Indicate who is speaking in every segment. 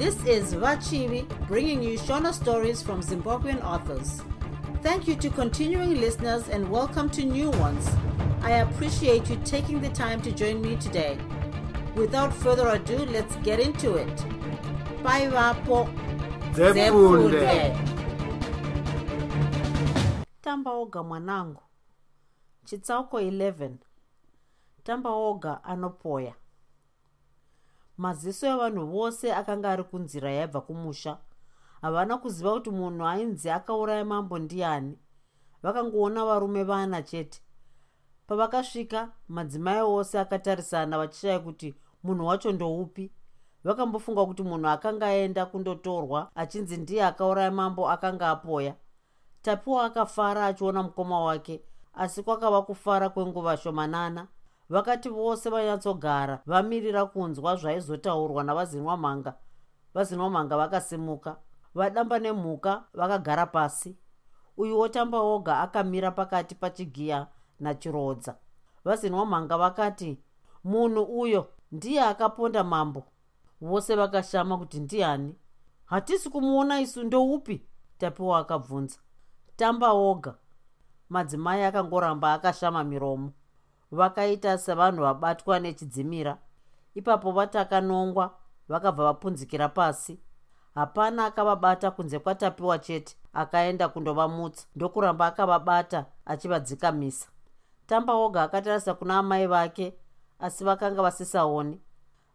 Speaker 1: This is Vachivi bringing you Shona stories from Zimbabwean authors. Thank you to continuing listeners and welcome to new ones. I appreciate you taking the time to join me today. Without further ado, let's get into it. Bye, Vapo. Tamba oga mwanangu chitsauko 11 tamba oga anopoya maziso evanhu vose akanga ari kunzira yaibva kumusha. Havana kuziva kuti munhu ainzi akauraya mambo ndiani. Vakangoona varume vana chete. Pavakasvika madzimai ose akatarisana vachishaya kuti munhu wacho ndoupi. Vakambofunga kuti munhu akanga aenda kundotorwa achinzi ndiye akauraya mambo akanga apoya. Tapiwa akafara achiona mukoma wake asi kwakava kufara kwenguva shomanana vakati vose vanyatsogara vamirira kunzwa zvaizotaurwa navazinwa mhanga vazinwa mhanga vakasimuka vadamba nemhuka vakagara pasi. Uyuwo tamba oga akamira pakati pachigiya nachirodza. Vazinwa mhanga vakati munhu uyo ndiye akaponda mambo. Vose vakashama kuti ndiani? Hatisi kumuona isu ndoupi? Tapiwa akabvunza tamba oga madzimai akangoramba akashama miromo vakaita sevanhu vabatwa nechidzimira. Ipapo vatakanongwa vakabva vapunzikira pasi. Hapana akavabata kunze kwatapiwa chete akaenda kundovamutsa. Ndokuramba akavabata achivadzikamisa. Tamba oga akatarisa kuna amai vake asi vakanga vasisaoni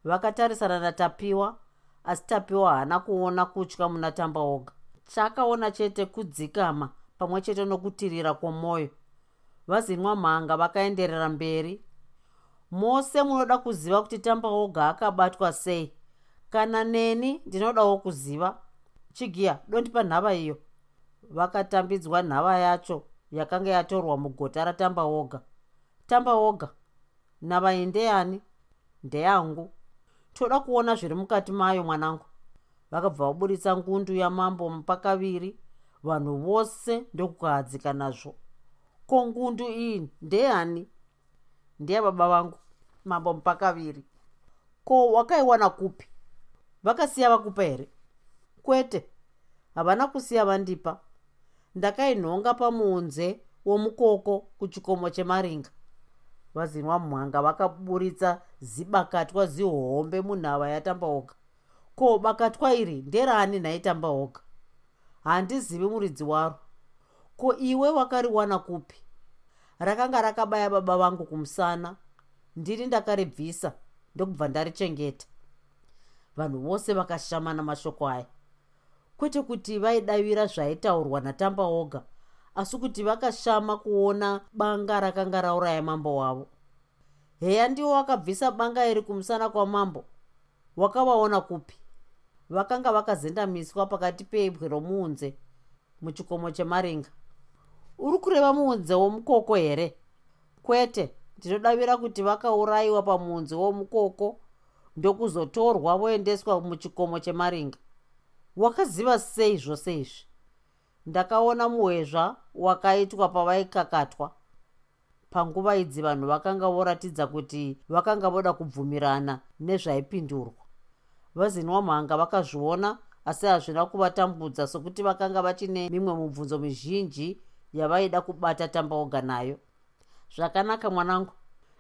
Speaker 1: vakatarisana natapiwa asi tapiwa haana kuona kutya muna tamba oga. Chaakaona chete kudzikama pamwe chete nokutirira kwomwoyo vazinwa mhanga vakaenderera mberi. Mose munoda kuziva kuti tamba oga akabatwa sei. Kana neni ndinodawo kuziva? Chigiya dondipa nhava iyo. Vakatambidzwa nhava yacho yakanga yatorwa mugota ratamba oga tamba oga nhava iyi ndeyani? Ndeyangu. Toda kuona zviri mukati mayo mwanangu. Vakabva vaburitsa ngundu yamambo mupakaviri. Vanhu vose ndokukahadzika nazvo ko ngundu iyi ndeyani ndeyababa vangu mambo mupakaviri ko wakaiwana kupi? Vakasiya vakupa here? Kwete havana kusiya vandipa. Ndakainhonga pamuunze womukoko kuchikomo chemaringa. Vazinwa mhanga vakaburitsa zibakatwa zihombe munhava yatamba oga ko bakatwa iri nderani nhaitamba oga handizivi muridzi waro ko iwe wakariwana kupi? Rakanga rakabaya baba vangu kumusana. Ndini ndakaribvisa ndokubva ndarichengeta. Vanhu vose vakashamana mashoko aya. Kwete kuti vaidavira zvaitaurwa natamba oga asi kuti vakashama kuona banga rakanga rauraya mambo wavo. Heya ndiwo wakabvisa banga iri kumusana kwamambo wakavaona kupi? Vakanga vakazendamiswa pakati peibwe romuunze muchikomo chemaringa uri kureva muunze womukoko here? Kwete ndinodavira kuti vakaurayiwa pamuunze womukoko ndokuzotorwa voendeswa muchikomo chemaringa. Wakaziva sei zvose izvi ndakaona muhwezva wakaitwa pavaikakatwa. Panguva idzi vanhu vakanga voratidza kuti vakanga voda kubvumirana nezvaipindurwa. Vazinwa mhanga vakazviona asi hazvina kuvatambudza sokuti vakanga vachine mimwe mibvunzo mizhinji yavaida kubata tambaoga nayo. Zvakanaka mwanangu.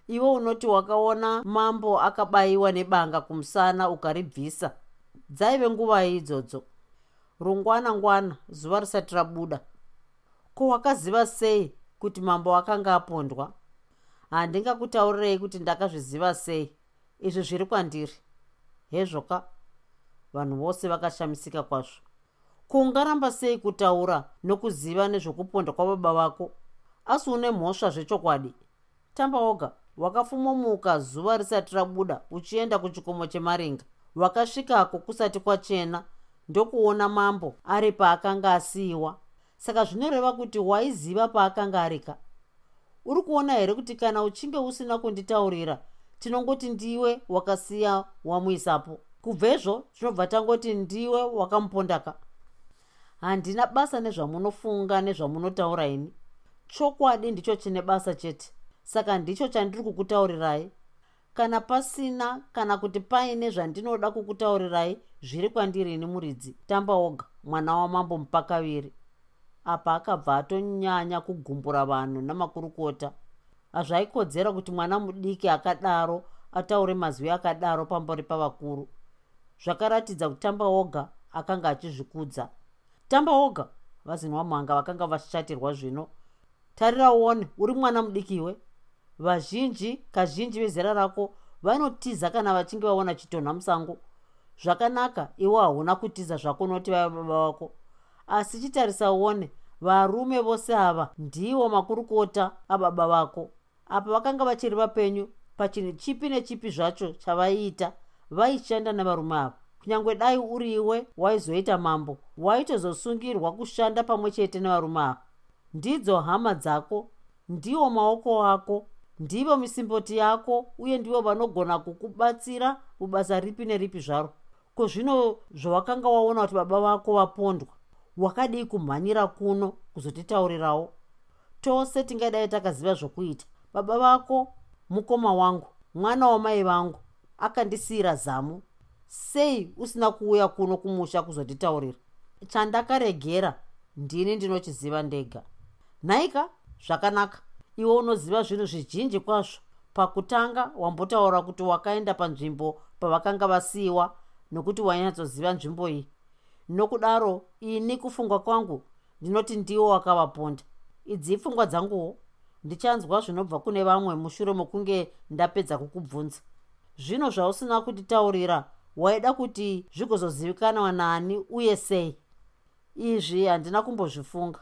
Speaker 1: Ivo unoti wakaona mambo akabayiwa nebanga kumusana ukaribvisa. Dzaive nguva idzodzo rungwana ngwana zuva risati rabuda. Ko wakaziva sei kuti mambo akanga apondwa? Handingakutaurirei kuti ndakazviziva sei. Izvi zviri kwandiri. Hezvoka vanhu vose vakashamisika kwazvo kuungaramba sei kutaura nokuziva nezvokupondwa kwababa vako? Asi une mhosva zvechokwadi. Tamba oga. Wakafumomuka zuva risati rabuda uchienda kuchikomo chemaringa wakasvikako kusati kwachena ndokuona mambo ari paakanga asiyiwa. Saka zvinoreva kuti waiziva paakanga arika uri kuona here kuti kana uchinge usina kunditaurira tinongoti ndiwe wakasiya wamuisapo kubva izvo tinobva tangoti ndiwe wakamupondaka handina basa nezvamunofunga nezvamunotaura ini. Chokwadi ndicho chine basa chete. Saka ndicho chandiri kukutaurirai. Kana pasina kana kuti paine zvandinoda kukutaurirai zviri kwandirini muridzi. Tamba oga mwana wamambo mupakaviri. Apa akabva atonyanya kugumbura vanhu namakurukota. Hazvaikodzera kuti mwana mudiki akadaro ataure mazwi akadaro pambori pavakuru. Zvakaratidza kuti tamba oga akanga achizvikudza tamba oga vazinwa mhanga vakanga vachishatirwa zvino. Tarira uone uri mwana mudikiwe vazhinji kazhinji vezera rako vanotiza kana vachinge vaona chitonha musango. Zvakanaka iwe hauna kutiza zvako noti vaiva baba vako. Asi chitarisa uone varume vose ava ndivo makurukota ababa vako. Apa vakanga vachiri vapenyu pachinhu chipi nechipi zvacho chavaiita vaishanda navarume ava kunyange dai uriwe waizoita mambo waitozosungirwa kushanda pamwe chete nevarume ava. Ndidzo hama dzako ndiwo maoko ako ndivo misimboti yako uye ndivo vanogona kukubatsira mubasa ripi neripi zvaro. Ko zvino zvawakanga waona kuti baba vako vapondwa wakadii kumhanyira kuno kuzotitaurirawo? Tose tingadai takaziva zvokuita. Baba vako mukoma wangu mwana wamai vangu akandisiyira zamu sei usina kuuya kuno kumusha kuzotitaurira? Chandakaregera ndini ndinochiziva ndega. Nhaika zvakanaka. Iwe unoziva zvinhu zvizhinji kwazvo. Pakutanga wambotaura kuti wakaenda panzvimbo pavakanga vasiyiwa nokuti wanyatsoziva nzvimbo iyi. Nokudaro ini kufunga kwangu ndinoti ndiwo wakavaponda idzi pfungwa dzanguwo? Ndichanzwa zvinobva kune vamwe mushure mokunge ndapedza kukubvunza. Zvino zvausina kutitaurira waida kuti zvigozozivikanwa nani uye sei? Izvi handina kumbozvifunga.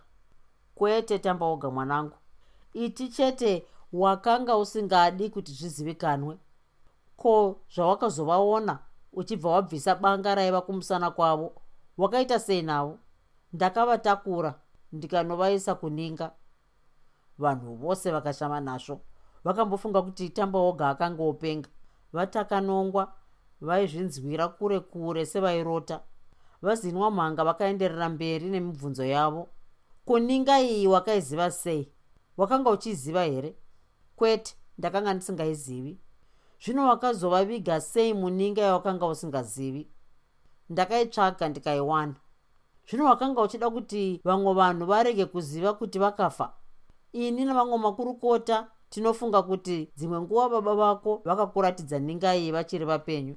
Speaker 1: Kwete tamba oga mwanangu. Iti chete wakanga usingadi kuti zvizivikanwe. Ko zvawakazovaona uchibva wabvisa banga raiva kumusana kwavo wakaita sei navo? Ndakavatakura ndikanovaisa kuninga. Vanhu vose vakashama nazvo vakambofunga kuti tamba oga akanga openga vatakanongwa vaizvinzwira kure kure sevairota. Vazinwa mhanga vakaenderera mberi nemibvunzo yavo. Kuninga iyi wakaiziva sei? Wakanga uchiziva here? Kwete ndakanga ndisingaizivi. Zvino wakazovaviga sei muninga yawakanga usingazivi? Ndakaitsvaga ndikaiwana. Zvino wakanga uchida kuti vamwe vanhu varege kuziva kuti vakafa? Ini nevamwe makurukota tinofunga kuti dzimwe nguva baba vako vakakuratidza ninga iyi vachiri vapenyu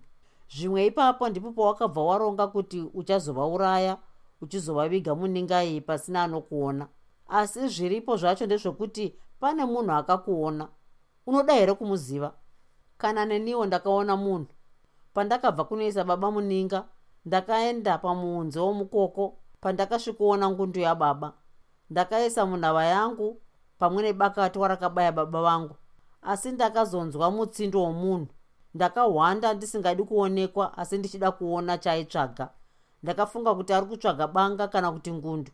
Speaker 1: zvimwe ipapo ndipo pawakabva waronga kuti uchazovauraya uchizovaviga muninga iyi pasina anokuona. Asi zviripo zvacho ndezvekuti pane munhu akakuona. Unoda here kumuziva? Kana neniwo ndakaona munhu pandakabva kunoisa baba muninga ndakaenda pamuunze womukoko pandakasvikuona ngundu yababa. Ndakaisa munhava yangu pamwe nebakati warakabaya baba vangu. Asi ndakazonzwa mutsindo womunhu ndakahwanda ndisingadi kuonekwa asi ndichida kuona chaaitsvaga ndakafunga kuti ari kutsvaga banga kana kuti ngundu.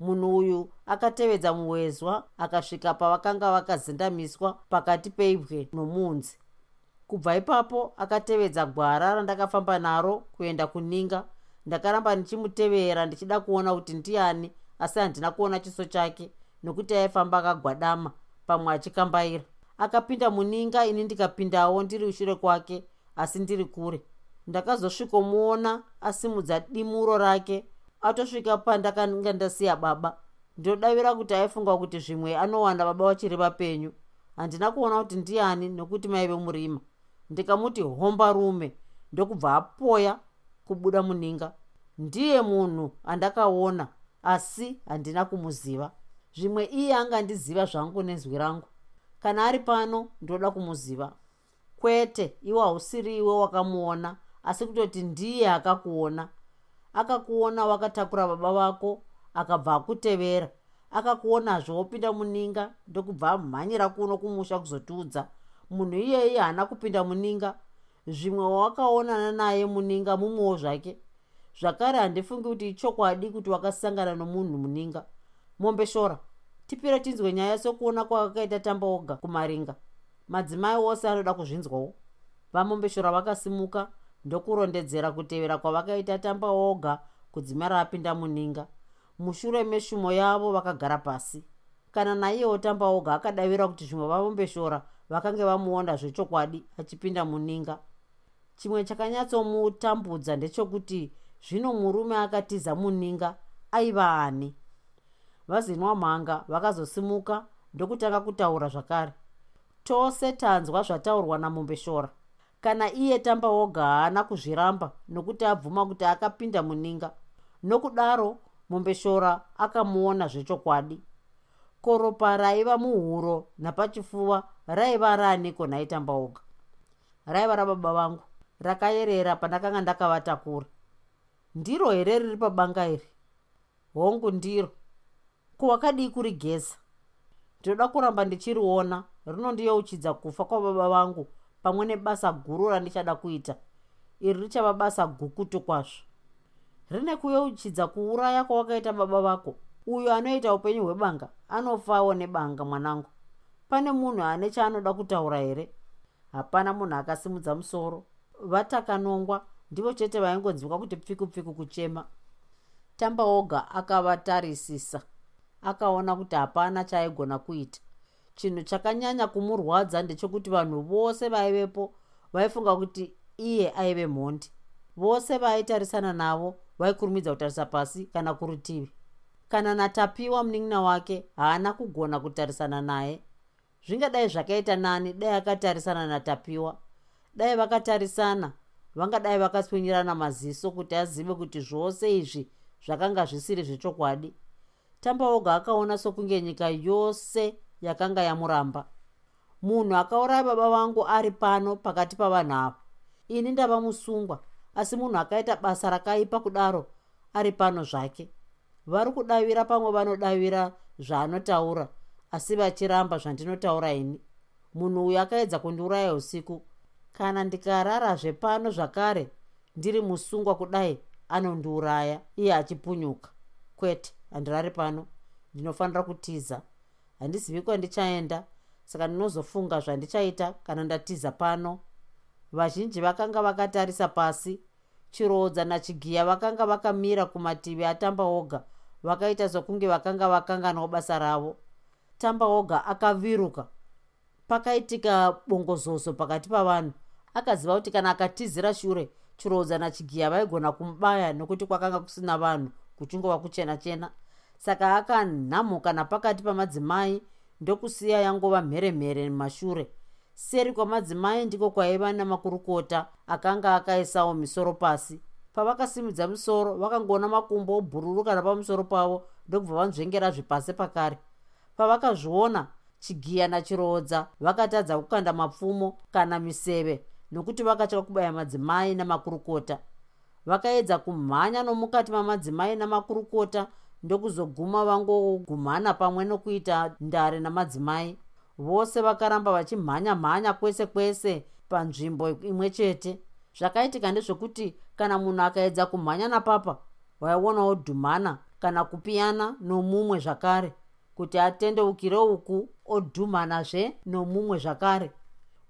Speaker 1: Munhu uyu akatevedza muwezwa akasvika pavakanga vakazendamiswa pakati peibwe nomuunzi kubva ipapo akatevedza gwara randakafamba naro kuenda kuninga. Ndakaramba ndichimutevera ndichida kuona kuti ndiani asi handina kuona chiso chake nokuti aifamba akagwadama pamwe achikambaira akapinda muninga ini ndikapindawo ndiri ushure kwake asi ndiri kure. Ndakazosvikomuona asimudza dimuro rake atosvika pandakanga ndasiya baba. Ndinodavira kuti aifunga kuti zvimwe anowana baba vachiri vapenyu. Handina kuona kuti ndiani nokuti maive murima. Ndikamuti homba rume ndokubva apoya kubuda muninga. Ndiye munhu andakaona asi handina kumuziva. Zvimwe iye angandiziva zvangu nezwi rangu kana ari pano ndoda kumuziva. Kwete iwe hausiri iwe wakamuona asi kutoti ndiye akakuona. Akakuona wakatakura baba vako akabva akutevera. Akakuonazve wopinda muninga ndokubva amhanyira kuno kumusha kuzotiudza. Munhu iyeye haana kupinda muninga. Zvimwe wawakaonana naye muninga mumwewo zvake. Zvakare handifungi kuti ichokwadi kuti wakasangana nomunhu muninga. Mombeshora tipire tinzwe nyaya sokuona kwakakaita tamba oga kumaringa. Madzimai ose anoda kuzvinzwawo. Vamombeshora vakasimuka ndokurondedzera kutevera kwavakaita tamba oga kudzimara apinda muninga. Mushure meshumo yavo vakagara pasi. Kana naiyewo tamba oga akadavira kuti zvimwe vamombeshora vakange vamuona zvechokwadi achipinda muninga. Chimwe chakanyatsomutambudza ndechekuti zvino murume akatiza muninga aiva ani vazinwa mhanga vakazosimuka ndokutanga kutaura zvakare. Tose tanzwa zvataurwa namombeshora kana iye tamba woga haana kuzviramba nokuti abvuma kuti akapinda muninga. Nokudaro mombeshora akamuona zvechokwadi. Koropa raiva muhuro napachifuva raiva raaniko naitamba woga raiva rababa vangu rakayerera pandakanga ndakavatakura. Ndiro here riri pabanga iri? Hongu ndiro kuwakadii kurigeza ndinoda kuramba ndichiriona rinondiyeuchidza kufa kwababa vangu pamwe nebasa guru randichada kuita. Iri richava basa gukutu kwazvo. Rine kuyeuchidza kuuraya kwawakaita baba vako. Uyo anoita upenyu hwebanga anofawo nebanga mwanangu. Pane munhu ane chaanoda kutaura here? Hapana munhu akasimudza musoro. Vatakanongwa ndivo chete vaingonzwika kuti pfiku pfiku kuchema. Tamba oga akavatarisisa akaona kuti hapana chaaigona kuita. Chinhu chakanyanya kumurwadza ndechekuti vanhu vose vaivepo vaifunga kuti iye aive mhondi. Vose vaaitarisana navo vaikurumidza kutarisa pasi kana kurutivi. Kana natapiwa munin'ina wake haana kugona kutarisana naye. Zvingadai zvakaita nani dai akatarisana natapiwa. Dai vakatarisana vangadai vakaswinyirana maziso kuti azive kuti zvose izvi zvakanga zvisiri zvechokwadi tamba oga akaona sokunge nyika yose yakanga yamuramba. Munhu akauraya baba vangu ari pano pakati pavanhu ava. Ini ndava musungwa asi munhu akaita basa rakaipa kudaro ari pano zvake. Vari kudavira pamwe vanodavira zvaanotaura asi vachiramba zvandinotaura ini. Munhu uyu akaedza kundiuraya usiku. Kana ndikararazve pano zvakare ndiri musungwa kudai anondiuraya iye achipunyuka. Kwete handirari pano ndinofanira kutiza. Handizivi kwandichaenda saka ndinozofunga zvandichaita kana ndatiza pano. Vazhinji vakanga vakatarisa pasi chiroodza nachigiya vakanga vakamira kumativi atamba oga vakaita sokunge vakanga vakanganwa basa ravo. Tamba oga akaviruka pakaitika bongozozo pakati pavanhu akaziva kuti kana akatizira shure chiroodza nachigiya vaigona kumubaya nokuti kwakanga kusina vanhu kuchingova kuchena chena. Saka akanhamuka napakati pamadzimai ndokusiya yangova mheremhere mumashure. Seri kwamadzimai ndiko kwaiva namakurukota akanga akaisawo misoro pasi. Pavakasimudza musoro vakangoona makumbo obhururuka napamusoro pavo ndokubva vanzvengera zvipasi pakare. Pavakazviona chigiya nachiroodza vakatadza kukanda mapfumo kana miseve nokuti vakatya kubaya madzimai namakurukota vakaedza kumhanya nomukati mamadzimai namakurukota ndokuzoguma vangogumhana pamwe nokuita ndare namadzimai. Vose vakaramba vachimhanya mhanya kwese kwese panzvimbo imwe chete. Zvakaitika ndezvekuti kana munhu akaedza kumhanya napapa waionawo dhumhana kana kupiyana nomumwe zvakare kuti atendeukire uku odhumhanazve nomumwe zvakare.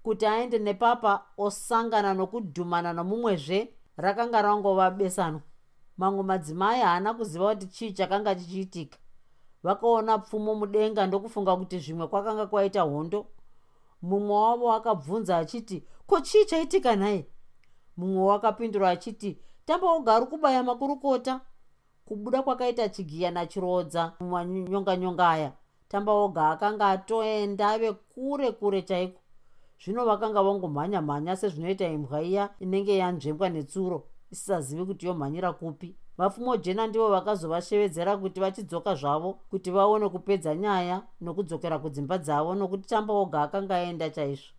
Speaker 1: Kuti aende nepapa osangana nokudhumana nomumwezve rakanga rangova besanwa mamwe madzimai haana kuziva kuti chii chakanga chichiitika. Vakaona pfumo mudenga ndokufunga kuti zvimwe kwakanga kwaita hondo. Mumwe wavo akabvunza achiti ko chii chaitika nhaye mumwe wakapindura achiti tamba ugari kubaya makurukota. Kubuda kwakaita chigiya nachirodza mumanyonganyonga aya. Tamba oga akanga atoenda ave kure kure chaiko zvino vakanga vangomhanya mhanya sezvinoita imbwa iya inenge yanzvembwa netsuro isisazivi kuti yomhanyira kupi. Vapfumojena ndivo vakazovashevedzera kuti vachidzoka zvavo kuti vaone kupedza nyaya nokudzokera kudzimba dzavo nokuti tamba oga akanga aenda chaizvo.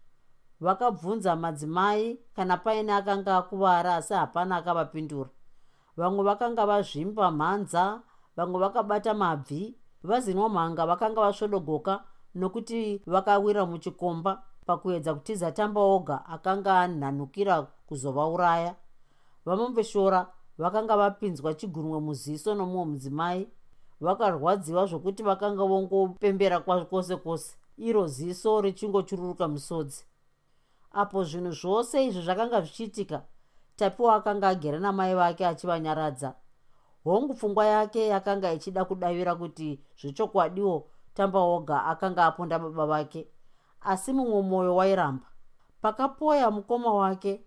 Speaker 1: Vakabvunza madzimai kana paine akanga akuvara asi hapana akavapindura. Vamwe vakanga vazvimba mhanza vamwe vakabata mabvi vazinwa mhanga vakanga vasvodogoka nokuti vakawira muchikomba pakuedza kutiza tamba oga akanga anhanhukira kuzovauraya. Vamombeshora vakanga vapinzwa chigunwe muziso nomumwe mudzimai. Vakarwadziwa zvokuti vakanga vongopembera kwose kwose. Iro ziso richingochururuka musodzi. Apo zvinhu zvose izvi zvakanga zvichiitika tapiwa akanga agere namai vake achivanyaradza. Hongu pfungwa yake yakanga ichida kudavira kuti zvechokwadiwo tamba oga akanga aponda baba vake asi mumwe mwoyo wairamba. Pakapoya mukoma wake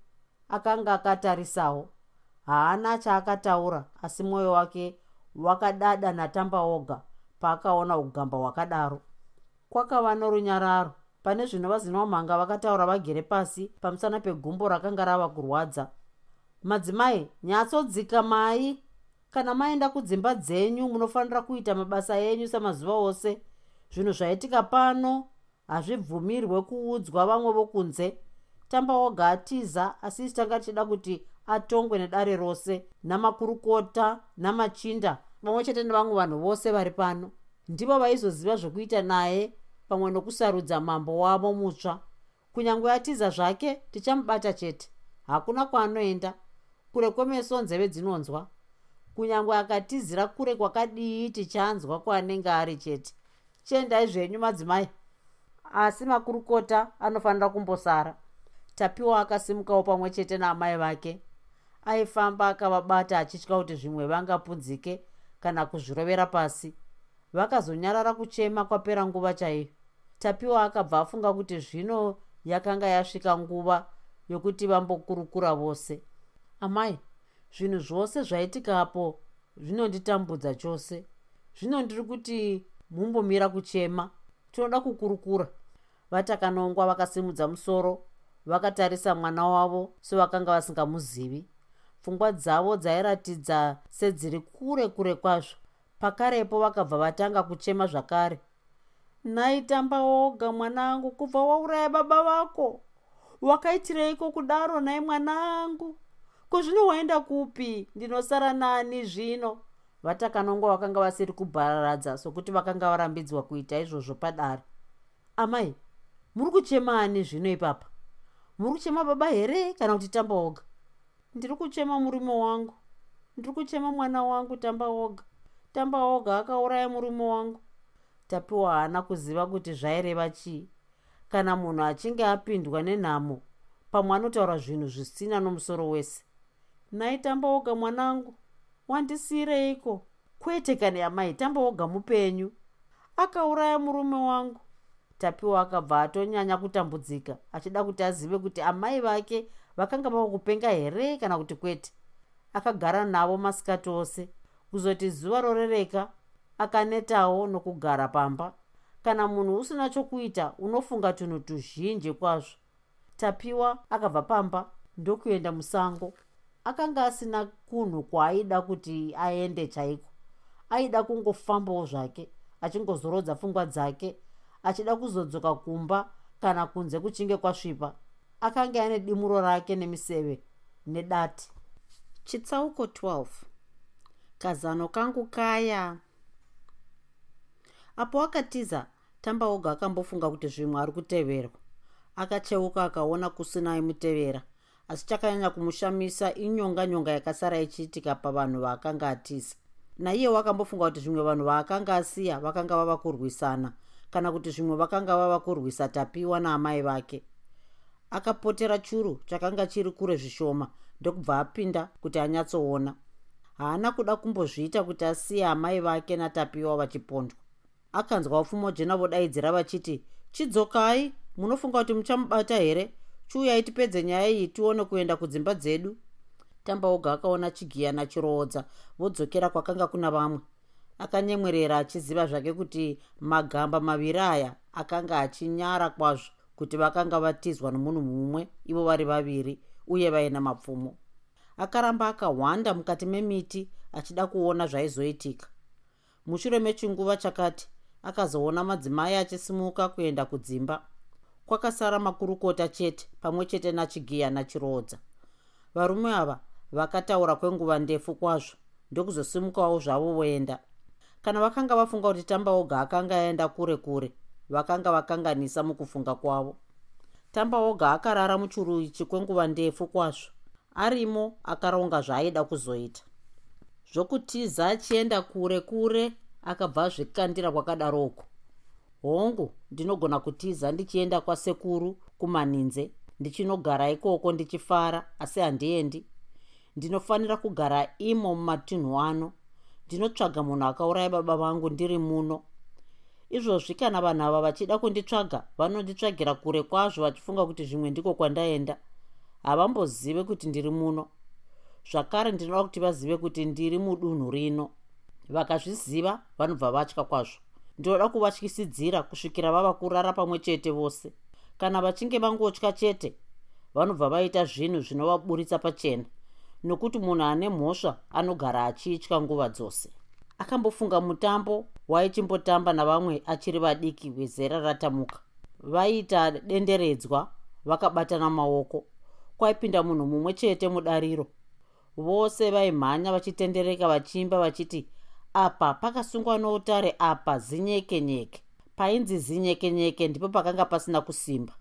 Speaker 1: akanga akatarisawo. Haana chaakataura asi mwoyo wake wakadada natamba oga paakaona ugamba hwakadaro. Kwakava norunyararo. Pane zvino vazinomhanga vakataura vagere pasi pamusana pegumbo rakanga rava kurwadza. Madzimai nyatsodzika mai! Kana maenda kudzimba dzenyu munofanira kuita mabasa enyu samazuva ose. Zvinhu zvaitika pano hazvibvumirwe kuudzwa vamwe vokunze. Tamba woga atiza asi isi tanga tichida kuti atongwe nedare rose namakurukota namachinda pamwe chete nevamwe vanhu vose vari pano. Ndivo vaizoziva zvokuita naye pamwe nokusarudza mambo wavo mutsva. Kunyange atiza zvake tichamubata chete. Hakuna kwaanoenda. Kure kwemeso nzeve dzinonzwa. Kunyange akatizira kure kwakadii tichanzwa kwaanenge ari chete. Chiendai zvenyu madzimai asi makurukota anofanira kumbosara. Tapiwa akasimukawo pamwe chete naamai vake. Aifamba akavabata achitya kuti zvimwe vangapunzike kana kuzvirovera pasi. Vakazonyarara kuchema kwapera nguva chaiyo. Tapiwa akabva afunga kuti zvino yakanga yasvika nguva yokuti vambokurukura vose. Amai zvinhu zvose zvaitikapo zvinonditambudza chose. Zvino ndiri kuti mumbomira kuchema tinoda kukurukura. Vatakanongwa vakasimudza musoro vakatarisa mwana wavo sevakanga vasingamuzivi. Pfungwa dzavo dzairatidza sedziri kure kure kwazvo. Pakarepo vakabva vatanga kuchema zvakare. Naitamba oga mwanangu kubva wauraya baba vako. Wakaitireiko kudaro nai mwanangu? Kuzvino waenda kupi? Ndinosara nani zvino vatakanongwa vakanga vasiri kubhararadza sokuti vakanga varambidzwa kuita izvozvo padare. Amai muri kuchemani zvino ipapa? Muri kuchema baba here kana kuti tamba oga ndiri kuchema murume wangu. Ndiri kuchema mwana wangu tamba oga tamba oga akauraya murume wangu. Tapiwa haana kuziva kuti zvaireva chii. Kana munhu achinge apindwa nenhamo pamwe anotaura zvinhu zvisina nomusoro wese. Nai tamba oga mwanangu wandisiyireiko kwete kana yamai tamba oga mupenyu. Akauraya murume wangu. Tapiwa akabva atonyanya kutambudzika achida kuti azive kuti amai vake vakanga vava kupenga here kana kuti kwete. Akagara navo masikati ose. Kuzoti zuva rorereka akanetawo nokugara pamba. Kana munhu usina chokuita unofunga tunhu tuzhinji kwazvo. Tapiwa akabva pamba ndokuenda musango akanga asina kunhu kwaaida kuti aende chaiko. Aida kungofambawo zvake achingozorodza pfungwa dzake achida kuzodzoka kumba kana kunze kuchinge kwasvipa. Akanga ane dimuro rake nemiseve nedati. Chitsauko 12 kazano kangu kaya. Apo akatiza tamba oga akambofunga kuti zvimwe ari kuteverwa akacheuka akaona kusina aimutevera asi chakanyanya kumushamisa inyonga nyonga yakasara ichiitika pavanhu vaakanga atiza. Naiyewo akambofunga kuti zvimwe vanhu vaakanga asiya vakanga vava kurwisana kana kuti zvimwe vakanga vava kurwisa tapiwa naamai vake. Akapotera churu chakanga chiri kure zvishoma ndokubva apinda kuti anyatsoona. Haana kuda kumbozviita kuti asiye amai vake natapiwa vachipondwa. Akanzwa upfumo jena vodaidzira vachiti chidzokai munofunga kuti muchamubata here chiuyai tipedze nyaya iyi tione kuenda kudzimba dzedu. Tamba oga akaona chigiya nachiroodza vodzokera kwakanga kuna vamwe. Akanyemwerera achiziva zvake kuti magamba maviri aya akanga achinyara kwazvo kuti vakanga vatizwa nomunhu mumwe ivo vari vaviri uye vaina mapfumo. Akaramba akahwanda mukati memiti achida kuona zvaizoitika. Mushure mechinguva chakati akazoona madzimai achisimuka kuenda kudzimba kwakasara makurukota chete pamwe chete nachigiya nachirodza. Varume ava vakataura kwenguva ndefu kwazvo ndokuzosimukawo zvavo voenda. Kana vakanga vafunga kuti tamba oga akanga aenda kure kure vakanga vakanganisa mukufunga kwavo. Tamba oga akarara muchuru ichi kwenguva ndefu kwazvo arimo akaronga zvaaida kuzoita. Zvokutiza achienda kure kure akabva azvikandira kwakadaroko hongu ndinogona kutiza ndichienda kwasekuru kumaninze ndichinogara ikoko ndichifara asi handiendi. Ndinofanira kugara imo mumatunhu ano. Ndinotsvaga munhu akauraya baba vangu ndiri muno. Izvozvi kana vanhu ava vachida kunditsvaga vanonditsvagira kure kwazvo vachifunga kuti zvimwe ndiko kwandaenda. Havambozive kuti ndiri muno. Zvakare ndinoda kuti vazive kuti ndiri mudunhu rino. Vakazviziva vanobva vatya kwazvo ndinoda kuvatyisidzira kusvikira vava kurara pamwe chete vose. Kana vachinge vangotya chete vanobva vaita zvinhu zvinovaburitsa pachena nokuti munhu ane mhosva anogara achitya nguva dzose. Akambofunga mutambo waichimbotamba navamwe achiri vadiki wezera ratamuka. Vaiita denderedzwa vakabatana maoko kwaipinda munhu mumwe chete mudariro. Vose vaimhanya vachitendereka vachiimba vachiti apa pakasungwa noutare apa zinyeke nyeke painzi zinyeke nyeke ndipo pakanga pasina kusimba.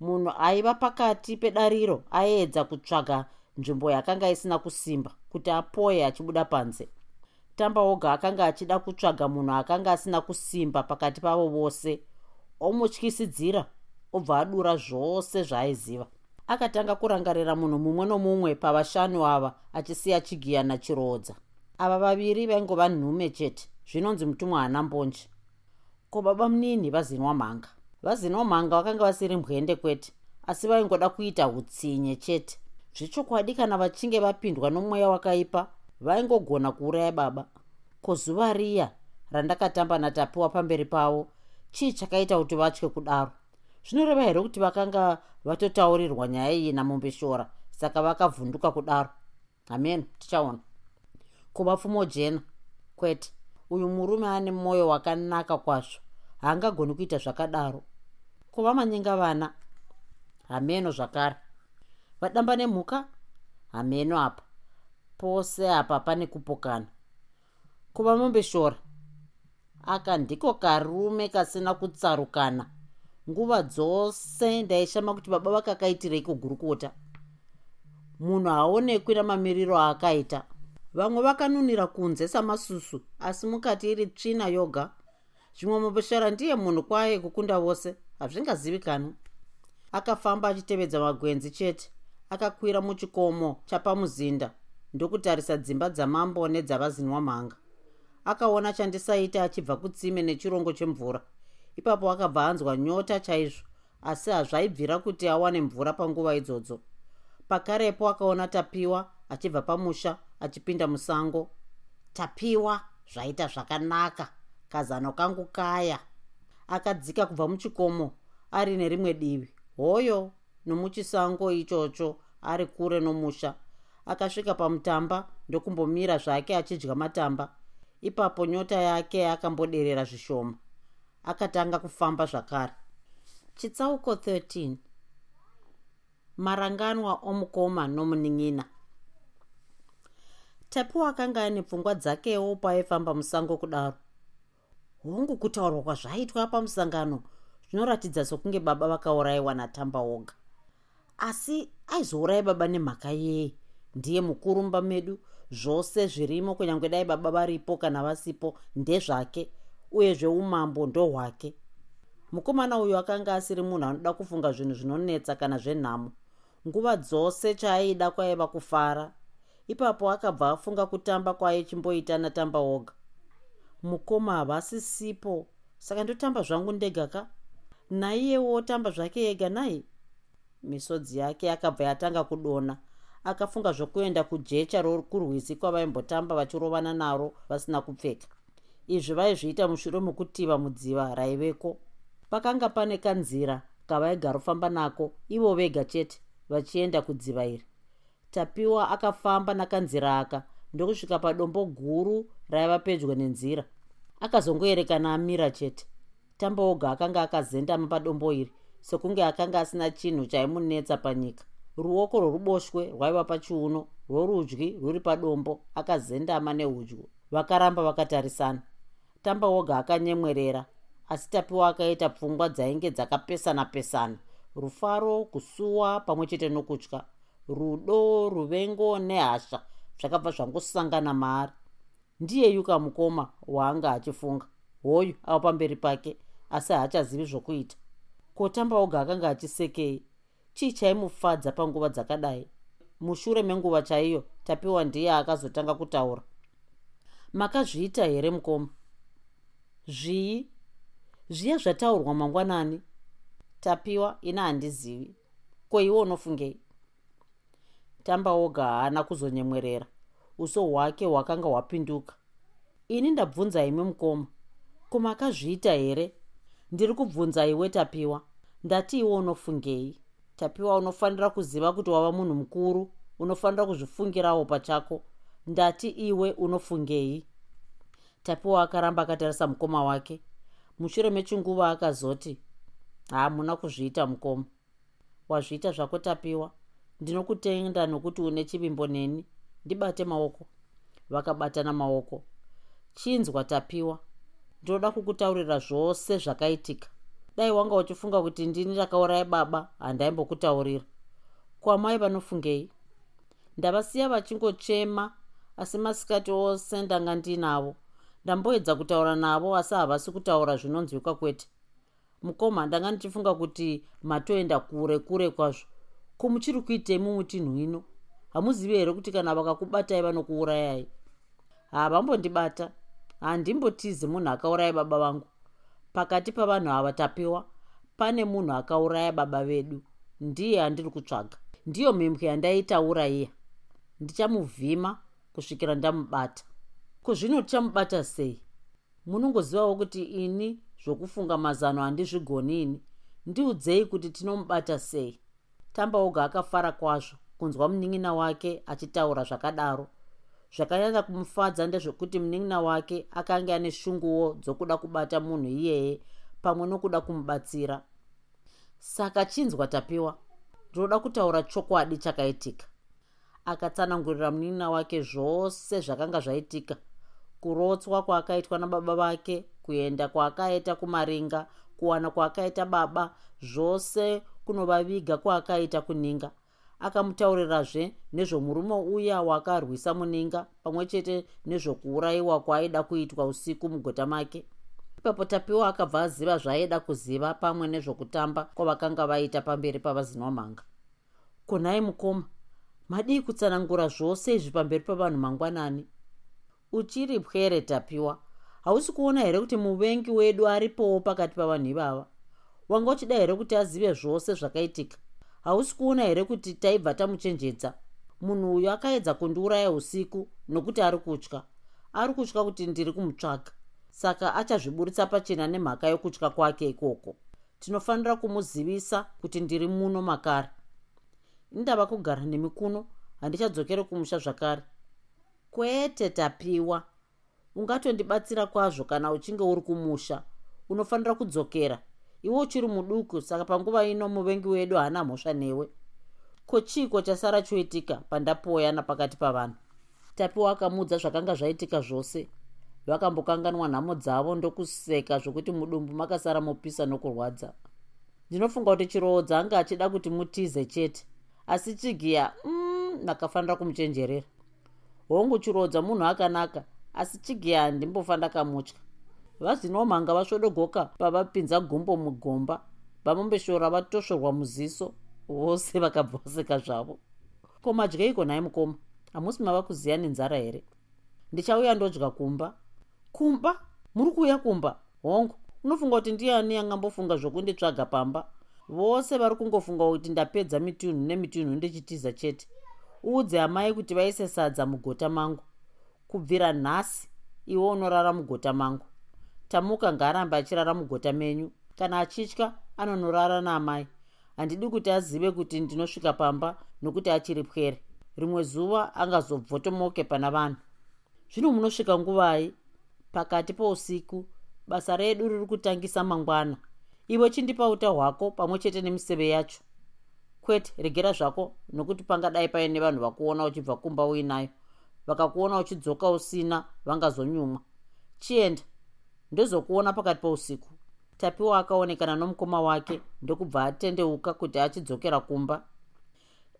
Speaker 1: Munhu aiva pakati pedariro aiedza kutsvaga nzvimbo yakanga isina kusimba kuti apoye achibuda panze. Tamba oga akanga achida kutsvaga munhu akanga asina kusimba pakati pavo vose omutyisidzira obva adura zvose zvaaiziva akatanga kurangarira munhu mumwe nomumwe pavashanu ava achisiya chigiya nachiroodza ava vaviri vaingova nhume chete zvinonzi mutumwa haana mbonje ko baba munini vazinwa mhanga? Vazinwa mhanga vakanga vasiri mbwende kwete asi vaingoda kuita utsinye chete. Zvechokwadi kana vachinge vapindwa nomweya wakaipa vaingogona kuuraya baba. Ko zuva riya randakatamba natapiwa pamberi pavo chii chakaita kuti vatye kudaro? Zvinoreva here kuti vakanga vatotaurirwa nyaya iyi namumbeshora saka vakavhunduka kudaro? Amen tichaona kuvapfumo jena kwete. Uyu murume ane mwoyo wakanaka kwazvo haangagoni kuita zvakadaro. Kuva manyenga vana hameno zvakare. Vadamba nemhuka hameno apa. Pose apa pane kupokana kuva mombeshora aka ndiko karume kasina kutsarukana. Nguva dzose ndaishama kuti baba vakakaitireiko gurukota munhu haonekwi namamiriro aakaita vamwe vakanunira kunze samasusu asi mukati iri tsvina yoga. Zvimwe mombeshora ndiye munhu kwaye kukunda vose hazvingazivikanwa akafamba achitevedza magwenzi chete akakwira muchikomo chapamuzinda ndokutarisa dzimba dzamambo nedzavazinwa mhanga. Akaona chandisaita achibva kutsime nechirongo chemvura. Ipapo akabva anzwa nyota chaizvo asi hazvaibvira kuti awane mvura panguva idzodzo. Pakarepo akaona tapiwa achibva pamusha achipinda musango tapiwa zvaita zvakanaka. Kazano kangu kaya. Akadzika kubva muchikomo ari nerimwe divi. Hoyo nomuchisango ichocho ari kure nomusha. Akasvika pamutamba ndokumbomira zvake achidya matamba. Ipapo nyota yake akamboderera zvishoma. Akatanga kufamba zvakare. Chitsauko 13 maranganwa omukoma nomunin'ina tapiwa akanga ane pfungwa dzakewo paaifamba musango kudaro. Hongu kutaurwa kwazvaitwa pamusangano zvinoratidza sokunge baba vakaurayiwa natamba oga asi aizourayi baba nemhaka yei? Ndiye mukurumba medu zvose zvirimo kunyange dai baba varipo kana vasipo ndezvake uye zveumambo ndohwake. Mukomana uyu akanga asiri munhu anoda kufunga zvinhu zvinonetsa kana zvenhamo. Nguva dzose chaaida kwaiva kufara ipapo akabva afunga kutamba kwaichimboita natamba oga. Mukoma havasisipo. Saka ndotamba zvangu ndega ka? Naiyewo tamba zvake ega nai misodzi yake akabva yatanga kudona. Akafunga zvokuenda kujecha rokurwisi kwavaimbotamba vachirovana naro vasina kupfeka. Izvi vaizviita mushure mokutiva mudziva raiveko. Pakanga pane kanzira kavaigarofamba nako ivo vega chete vachienda kudziva iri tapiwa akafamba nakanzira aka ndokusvika padombo guru raiva pedyo nenzira. Akazongoerekana amira chete. Tamba oga akanga akazendama padombo iri sekunge akanga asina chinhu chaimunetsa panyika. Ruoko rworuboshwe rwaiva pachiuno rworudyi rwuri padombo akazendama neudyu vakaramba vakatarisana. Tamba woga akanyemwerera asi tapiwa akaita pfungwa dzainge dzakapesana pesana rufaro kusuwa pamwe chete nokutya rudo ruvengo nehasha zvakabva zvangosangana maari. Ndiyeyuka mukoma waanga achifunga. Hoyu ava pamberi pake asi haachazivi zvokuita. Kotamba oga akanga achisekei. Chii chaimufadza panguva dzakadai. Mushure menguva chaiyo tapiwa ndiye akazotanga kutaura. Makazviita here mukoma? Zvii? Zviya zvataurwa mangwanani? Tapiwa ina handizivi. Ko iwe unofungei tamba oga haana kuzonyemwerera. Uso hwake hwakanga hwapinduka. Ini ndabvunza imi mukoma kumakazviita here? Ndiri kubvunza iwe tapiwa. Ndati iwe unofungei? Tapiwa unofanira kuziva kuti wava munhu mukuru unofanira kuzvifungirawo pachako. Ndati iwe unofungei? Tapiwa akaramba akatarisa mukoma wake. Mushure mechinguva akazoti haamuna kuzviita mukoma. Wazviita zvako tapiwa ndinokutenda nokuti une chivimbo neni. Ndibate maoko. Vakabatana maoko. Chinzwa tapiwa. Ndinoda kukutaurira zvose zvakaitika. Dai wanga uchifunga kuti ndini rakauraya baba handaimbokutaurira kwamai vanofungei? Ndavasiya vachingochema asi masikati ose ndanga ndinavo. Ndamboedza kutaura navo asi havasi kutaura zvinonzwika kwete. Mukoma ndanga ndichifunga kuti matoenda kure kure kwazvo ko muchiri kuitei mumutinhu ino? Hamuzivi here kuti kana vakakubatai vanokuurayai havambondibata handimbotizi munhu akauraya baba vangu. Pakati pavanhu ava tapiwa pane munhu akauraya baba vedu. Ndiye handiri kutsvaga. Ndiyo mhembwe yandaitaura iya. Ndichamuvhima kusvikira ndamubata. Kuzvino tichamubata sei? Munongozivawo kuti ini zvokufunga mazano handizvigoni ini. Ndiudzei kuti tinomubata sei tamba oga akafara kwazvo kunzwa munin'ina wake achitaura zvakadaro. Zvakanyanya kumufadza ndezvekuti munin'ina wake akanga ane shunguwo dzokuda kubata munhu iyeye pamwe nokuda kumubatsira. Saka chinzwa tapiwa ndinoda kutaura chokwadi chakaitika. Akatsanangurira munin'ina wake zvose zvakanga zvaitika kurotswa kwaakaitwa nababa vake kuenda kwaakaita kumaringa kuwana kwaakaita baba zvose kunovaviga kwaakaita kuninga. Akamutaurirazve nezvomurume uya waakarwisa muninga pamwe chete nezvokuurayiwa kwaaida kuitwa usiku mugota make. Ipapo tapiwa akabva aziva zvaaida kuziva pamwe nezvokutamba kwavakanga vaita pamberi pavazinomhanga. Kunhai mukoma madii kutsanangura zvose izvi pamberi pavanhu mangwanani? Uchiri pwere tapiwa hausi kuona here kuti muvengi wedu aripowo pakati pavanhu ivava wanga uchida here kuti azive zvose zvakaitika? Hausi kuona here kuti taibva tamuchenjedza? Munhu uyu akaedza kundiuraya usiku nokuti ari kutya. Ari kutya kuti ndiri kumutsvaga saka achazviburitsa pachena nemhaka yokutya kwake ikoko. Tinofanira kumuzivisa kuti ndiri muno makare. Indava kugara nemi kuno handichadzokere kumusha zvakare. Kwete tapiwa. Ungatondibatsira kwazvo kana uchinge uri kumusha. Unofanira kudzokera iwe uchiri muduku saka panguva ino muvengi wedu haana mhosva newe. Ko chiiko chasara choitika pandapoyana pakati pavanhu? Tapiwa akamudza zvakanga zvaitika zvose. Vakambokanganwa nhamo dzavo ndokuseka zvokuti mudumbu makasara mopisa nokurwadza. Ndinofunga kuti chiroodza anga achida kuti mutize chete. Asi chigiya mm, ndakafanira kumuchenjerera. Hongu chiroodza munhu akanaka. Asi chigiya handimbofa ndakamutya vazinomhanga vasvodogoka pavapinza gumbo mugomba vamombeshora vatosvorwa muziso vose vakabva vaseka zvavo. Ko madyeiko nhai mukoma? Hamusi mava kuziya nenzara here? Ndichauya ndodya kumba. Kumba? Muri kuuya kumba? Hongu unofunga kuti ndiani angambofunga zvokunditsvaga pamba? Vose vari kungofunga kuti ndapedza mitunhu nemitunhu ndichitiza chete. Uudze amai kuti vaise sadza mugota mangu. Kubvira nhasi iwe unorara mugota mangu tamuka ngaarambe achirara mugota menyu. Kana achitya anonorara naamai. Handidi kuti azive kuti ndinosvika pamba nokuti achiri pwere rimwe zuva angazobvotomoke pana vanhu. Zvino munosvika nguvai pakati pousiku basa redu riri kutangisa mangwana. Iwe chindipa uta hwako pamwe chete nemiseve yacho. Kwete regera zvako nokuti pangadai paine vanhu vakuona uchibva kumba uinayo. Vakakuona uchidzoka usina vangazonyumwa chienda ndozokuona pakati pousiku. Tapiwa akaonekana nomukoma wake ndokubva atendeuka kuti achidzokera kumba.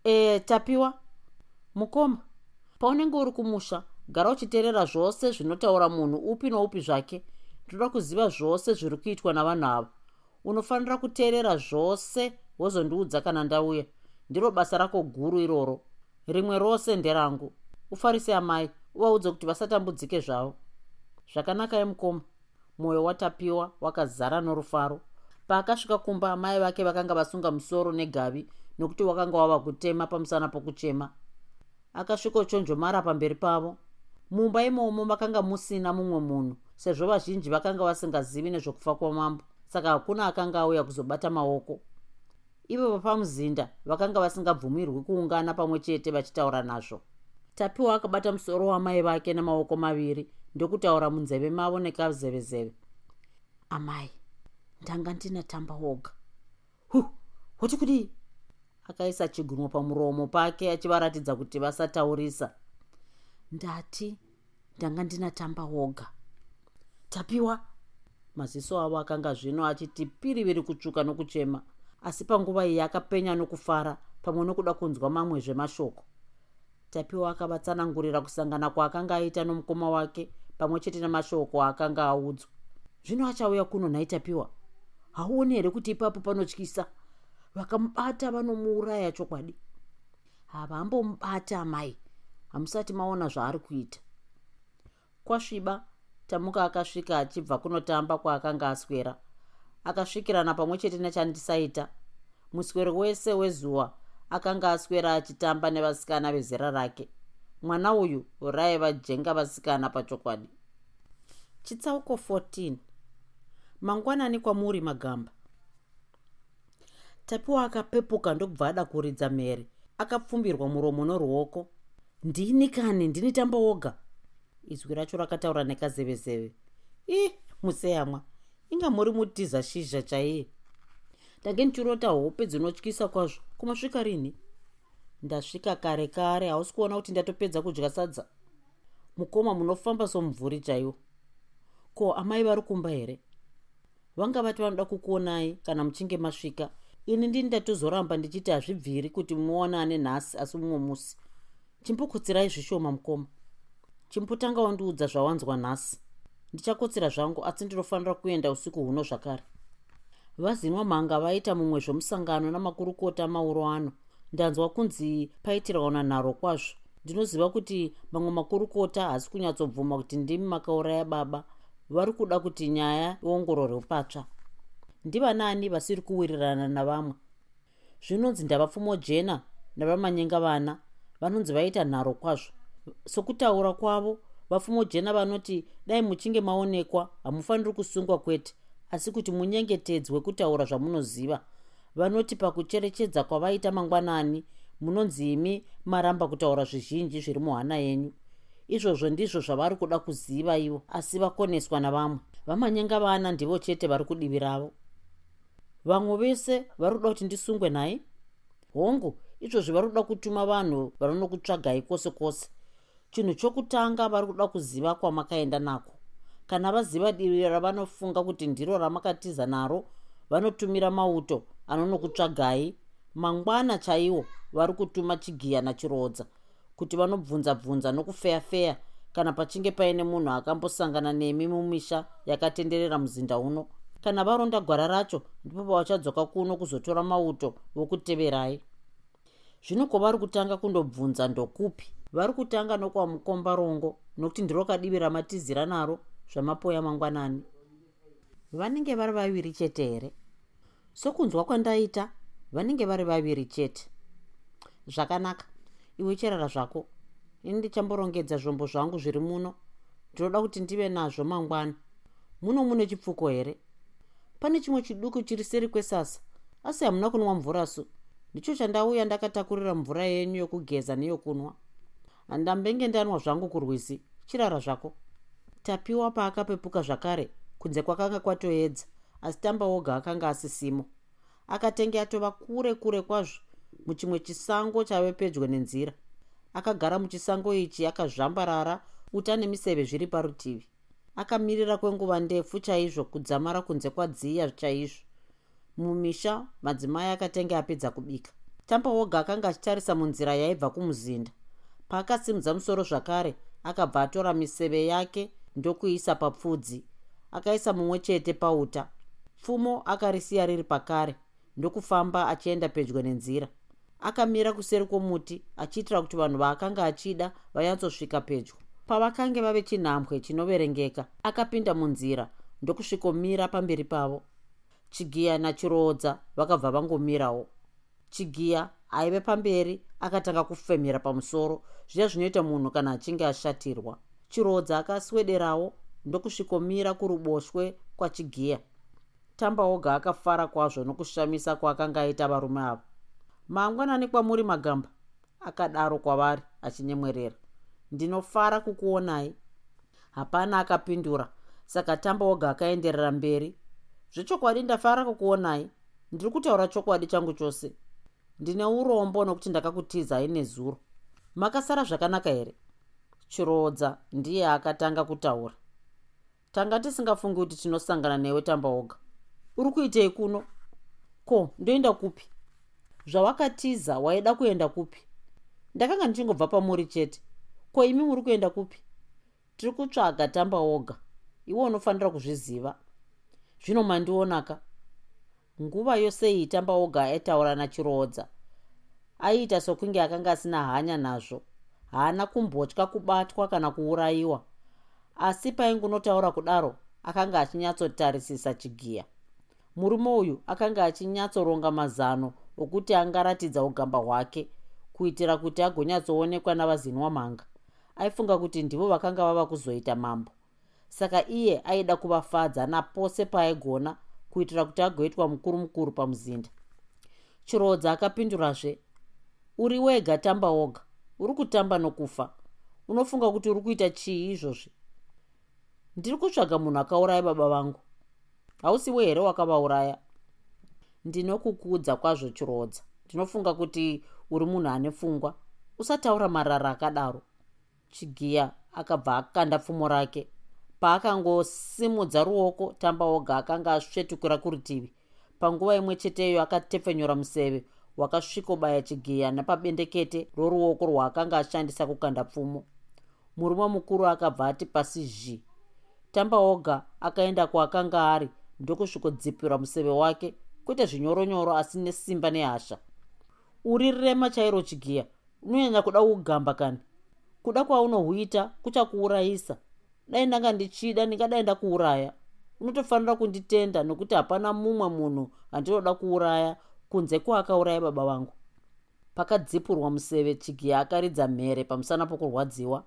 Speaker 1: E tapiwa. Mukoma paunenge uri kumusha gara uchiteerera zvose zvinotaura munhu upi noupi zvake. Ndoda kuziva zvose zviri kuitwa navanhu ava unofanira kuteerera zvose wozondiudza kana ndauya. Ndiro basa rako guru iroro. Rimwe rose nderangu. Ufarise amai uvaudze kuti vasatambudzike zvavo. Zvakanaka yemukoma mwoyo watapiwa wakazara norufaro. Paakasvika kumba mai vake vakanga vasunga musoro negavi nokuti wakanga wava kutema pamusana pokuchema. Akasvikochonjomara pamberi pavo. Mumba imomo makanga musina mumwe munhu sezvo vazhinji vakanga vasingazivi nezvokufa kwamambo saka hakuna akanga auya kuzobata maoko. Ivo vapamuzinda vakanga vasingabvumirwi kuungana pamwe chete vachitaura nazvo. Tapiwa akabata musoro wamai vake namaoko maviri ndokutaura munzeve mavo nekazevezeve. Amai ndanga ndina tamba woga. Hu wati kudii? Akaisa chigunwo pamuromo pake achivaratidza kuti vasataurisa. Ndati ndanga ndina tamba woga. Tapiwa! Maziso avo akanga zvino achiti piriviri kutsvuka nokuchema asi panguva iyi akapenya nokufara pamwe nokuda kunzwa mamwe zvemashoko tapiwa akavatsanangurira kusangana kwaakanga aita nomukoma wake pamwe chete namashoko aakanga audzwa. Zvino achauya kuno nhai tapiwa hauoni here kuti ipapo panotyisa? Vakamubata vanomuuraya chokwadi. Havambomubata amai hamusati maona zvaari kuita. Kwasviba tamuka akasvika achibva kunotamba kwaakanga aswera. Akasvikirana pamwe chete nechandisaita. Muswero wese wezuva akanga aswera achitamba nevasikana vezera rake mwana uyu raiva jenga vasikana pachokwadi. Chitsauko 14 mangwanani kwamuri magamba. Tapiwa akapepuka ndokubva ada kuridza mhere akapfumbirwa muromo noruoko. Ndini kani? Ndini tamba woga? Izwi racho rakataura nekazevezeve. I museyamwa. Inga muri mutiza shizha chaiye. Ndange ndichirota hope dzinotyisa kwazvo. Kumasvika rini ndasvika kare kare hausi kuona kuti ndatopedza kudya sadza. Mukoma munofamba somumvuri chaiwo. Ko amai vari kumba here? Vanga vati vanoda kukuonai kana muchinge masvika ini ndini ndatozoramba ndichiti hazvibviri kuti muonane nhasi asi mumwe musi. Chimbokotsirai zvishoma mukoma. Chimbotanga wandiudza zvawanzwa nhasi. Ndichakotsera zvangu asi ndinofanira kuenda usiku huno zvakare. Vazinwa mhanga vaita mumwe zvomusangano namakurukota mauro ano ndanzwa kunzi paitirwana nharo kwazvo. Ndinoziva kuti mamwe makurukota hasi kunyatsobvuma kuti ndimi makauraya baba. Vari kuda kuti nyaya iongororwe patsva. Ndivanani vasiri kuwirirana navamwe. Zvinonzi ndavapfumo jena navamanyenga vana vanonzi vaita nharo kwazvo. Sokutaura kwavo vapfumo jena vanoti dai muchinge maonekwa hamufaniri kusungwa kwete. Asi kuti munyengetedzwe kutaura zvamunoziva vanoti pakucherechedza kwavaita mangwanani munonzi imi maramba kutaura zvizhinji zviri muhana yenyu. Izvozvo ndizvo zvavari kuda kuziva ivo asi vakoneswa navamwe. Vamanyenga vana ndivo chete vari kudivi ravo. Vamwe vese vari kuda kuti ndisungwe nhaye hongu izvozvi vari kuda kutuma vanhu vanonokutsvagai kwose kwose. Chinhu chokutanga vari kuda kuziva kwamakaenda nako. Kana vaziva divi ravanofunga kuti ndiro ramakatiza naro vanotumira mauto anonokutsvagai mangwana chaiwo vari kutuma chigiya nachirodza kuti vanobvunza-bvunza nokufeya-feya kana pachinge paine munhu akambosangana nemi mumisha yakatenderera muzinda uno. Kana varonda gwara racho ndipo pavachadzoka kuno kuzotora mauto vokuteverai zvino kwavari kutanga kundobvunza ndokupi? Vari kutanga nokwamukombarongo nokuti ndiro kadivi ramatizira naro zvamapoya mangwanani. Vanenge vari vaviri chete here sokunzwa kwandaita vanenge vari vaviri chete. Zvakanaka. Iwe cherara zvako. Ini ndichamborongedza zvombo zvangu zviri muno. Ndinoda kuti ndive nazvo mangwana. Muno mune chipfuko here? Pane chimwe chiduku chiri seri kwesasa asi hamuna kunwa mvura su. Ndicho chandauya ndakatakurira mvura yenyu yokugeza neyokunwa. Handambenge ndanwa zvangu kurwisi. Chirara zvako. Tapiwa paakapepuka zvakare. Kunze kwakanga kwatoedza asi tamba woga akanga asisimo akatenge atova kure kure kwazvo muchimwe chisango chave pedyo nenzira. Akagara muchisango ichi akazvambarara uta nemiseve zviri parutivi. Akamirira kwenguva ndefu chaizvo kudzamara kunze kwadziya chaizvo. Mumisha madzimai akatenge apedza kubika. Tamba woga akanga achitarisa munzira yaibva kumuzinda. Paakasimudza musoro zvakare akabva atora miseve yake ndokuisa papfudzi. Akaisa mumwe chete pauta pfumo akarisiya riri pakare ndokufamba achienda pedyo nenzira. Akamira kuseri kwomuti achiitira kuti vanhu vaakanga achida vanyatsosvika pedyo. Pavakange vave chinhambwe chinoverengeka akapinda munzira ndokusvikomira pamberi pavo. Chigiya nachiroodza vakabva vangomirawo. Chigiya aive pamberi akatanga kufemera pamusoro zviya zvinoita munhu kana achinge ashatirwa. Chiroodza akaswederawo ndokusvikomira kuruboshwe kwachigiya tamba oga akafara kwazvo nokushamisa kwaakanga aita varume avo. Mangwanani kwamuri magamba akadaro kwavari achinyemwerera. Ndinofara kukuonai. Hapana akapindura saka tamba oga akaenderera mberi. Zvechokwadi ndafara kukuonai. Ndiri kutaura chokwadi changu chose. Ndine urombo nokuti ndakakutizai nezuro. Makasara zvakanaka here? Chiroodza ndiye akatanga kutaura. Tanga tisingafungi kuti tinosangana newe tamba oga uri kuitei kuno ko ndoenda kupi? Zvawakatiza waida kuenda kupi? Ndakanga ndichingobva pamuri chete. Ko imi muri kuenda kupi? Tiri kutsvaga tamba oga iwe unofanira kuzviziva. Zvino mandionaka nguva yose iyi tamba oga aitaura nachiroodza aiita sokunge akanga asina hanya nazvo. Haana kumbotya kubatwa kana kuurayiwa. Asi paingunotaura kudaro akanga achinyatsotarisisa chigiya murume uyu akanga achinyatsoronga mazano okuti angaratidza ugamba hwake kuitira kuti agonyatsoonekwa navazinwa mhanga. Aifunga kuti ndivo vakanga vava kuzoita mambo. Saka iye aida kuvafadza napose paaigona kuitira kuti agoitwa mukuru mukuru pamuzinda. Chirodza akapindurazve uri wega tamba woga. Uri kutamba nokufa. Unofunga kuti uri kuita chii izvozvi? Ndiri kutsvaga munhu akauraya baba vangu hausiwe here wakavauraya? Ndinokukudza kwazvo chirodza. Ndinofunga kuti uri munhu ane pfungwa usataura marara akadaro. Chigiya akabva akanda pfumo rake. Paakangosimudza ruoko tamba oga akanga asvetukira kurutivi. Panguva imwe cheteyo akatepfenyura museve wakasvikobaya chigiya nepabendekete roruoko rwaakanga ashandisa kukanda pfumo. Murume mukuru akabva ati pasi zhi tamba oga akaenda kwaakanga ari ndokusvikodzipira museve wake kwete zvinyoronyoro asi nesimba nehasha. Uri rema chairo chigiya unonyanya kuda kugamba kani? Kuda kwaunohuita kuchakuurayisa. Dai ndanga ndichida ndingadai ndakuuraya. Unotofanira kunditenda nokuti hapana mumwe munhu andinoda kuuraya kunze kwaakauraya baba vangu. Pakadzipurwa museve chigiya akaridza mhere pamusana pokurwadziwa.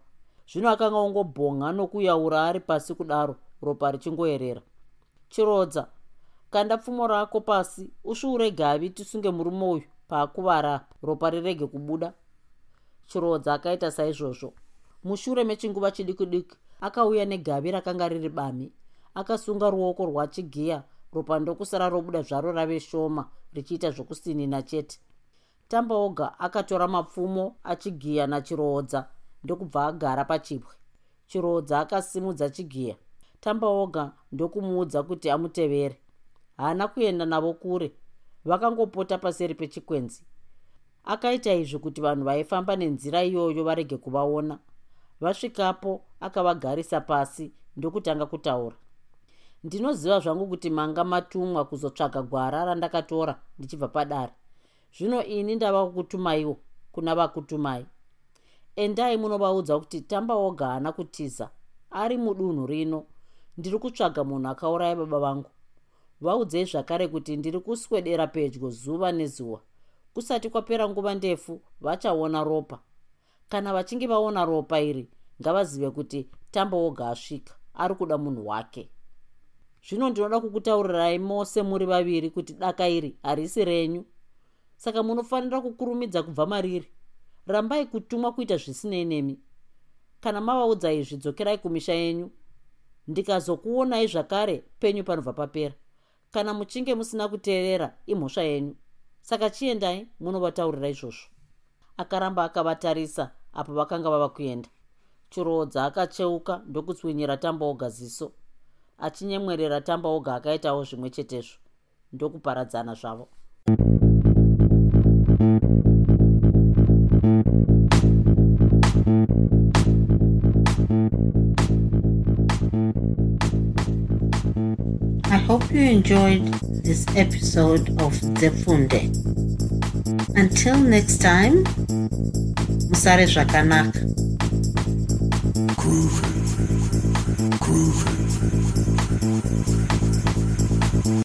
Speaker 1: Zvino akanga ongobhonga nokuyaura ari pasi kudaro ropa richingoerera chirodza. Kanda pfumo rako pasi usviure gavi tisunge murume uyu paakuvara ropa rirege kubuda. Chirodza akaita saizvozvo. Mushure mechinguva chidiki diki akauya negavi rakanga riri bami. Akasunga ruoko rwachigiya ropa ndokusara robuda zvaro rave shoma richiita zvokusinina chete. Tamba oga akatora mapfumo achigiya nachiroodza ndokubva agara pachipwe chiroodza akasimudza chigiya tamba oga ndokumuudza kuti amutevere. Haana kuenda navo kure. Vakangopota paseri pechikwenzi. Akaita izvi kuti vanhu vaifamba nenzira iyoyo varege kuvaona. Vasvikapo akavagarisa pasi ndokutanga kutaura. Ndinoziva zvangu kuti manga matumwa kuzotsvaga gwara randakatora ndichibva padare. Zvino ini ndava kukutumaiwo kuna vakutumai. Endai munovaudza kuti tamba oga haana kutiza. Ari mudunhu rino ndiri kutsvaga munhu akauraya baba vangu. Vaudzei zvakare kuti ndiri kuswedera pedyo zuva nezuva. Kusati kwapera nguva ndefu vachaona ropa. Kana vachinge vaona ropa iri ngavazive kuti tamba oga asvika ari kuda munhu wake. Zvino ndinoda kukutaurirai mose muri vaviri kuti daka iri harisi renyu. Saka munofanira kukurumidza kubva mariri. Rambai kutumwa kuita zvisinei nemi. Kana mavaudza izvi dzokerai kumisha yenyu ndikazokuonai zvakare penyu panobva papera. Kana muchinge musina kuteerera imhosva yenyu. Saka chiendai munovataurira izvozvo. Akaramba akavatarisa apo vakanga vava kuenda. Chiroodza akacheuka ndokutswinyira tamba oga ziso achinyemwerera tamba oga akaitawo zvimwe chetezvo ndokuparadzana zvavo hope you enjoyed this episode of Zefunde. Until next time, Musare Zvakanaka. Groovy, groovy.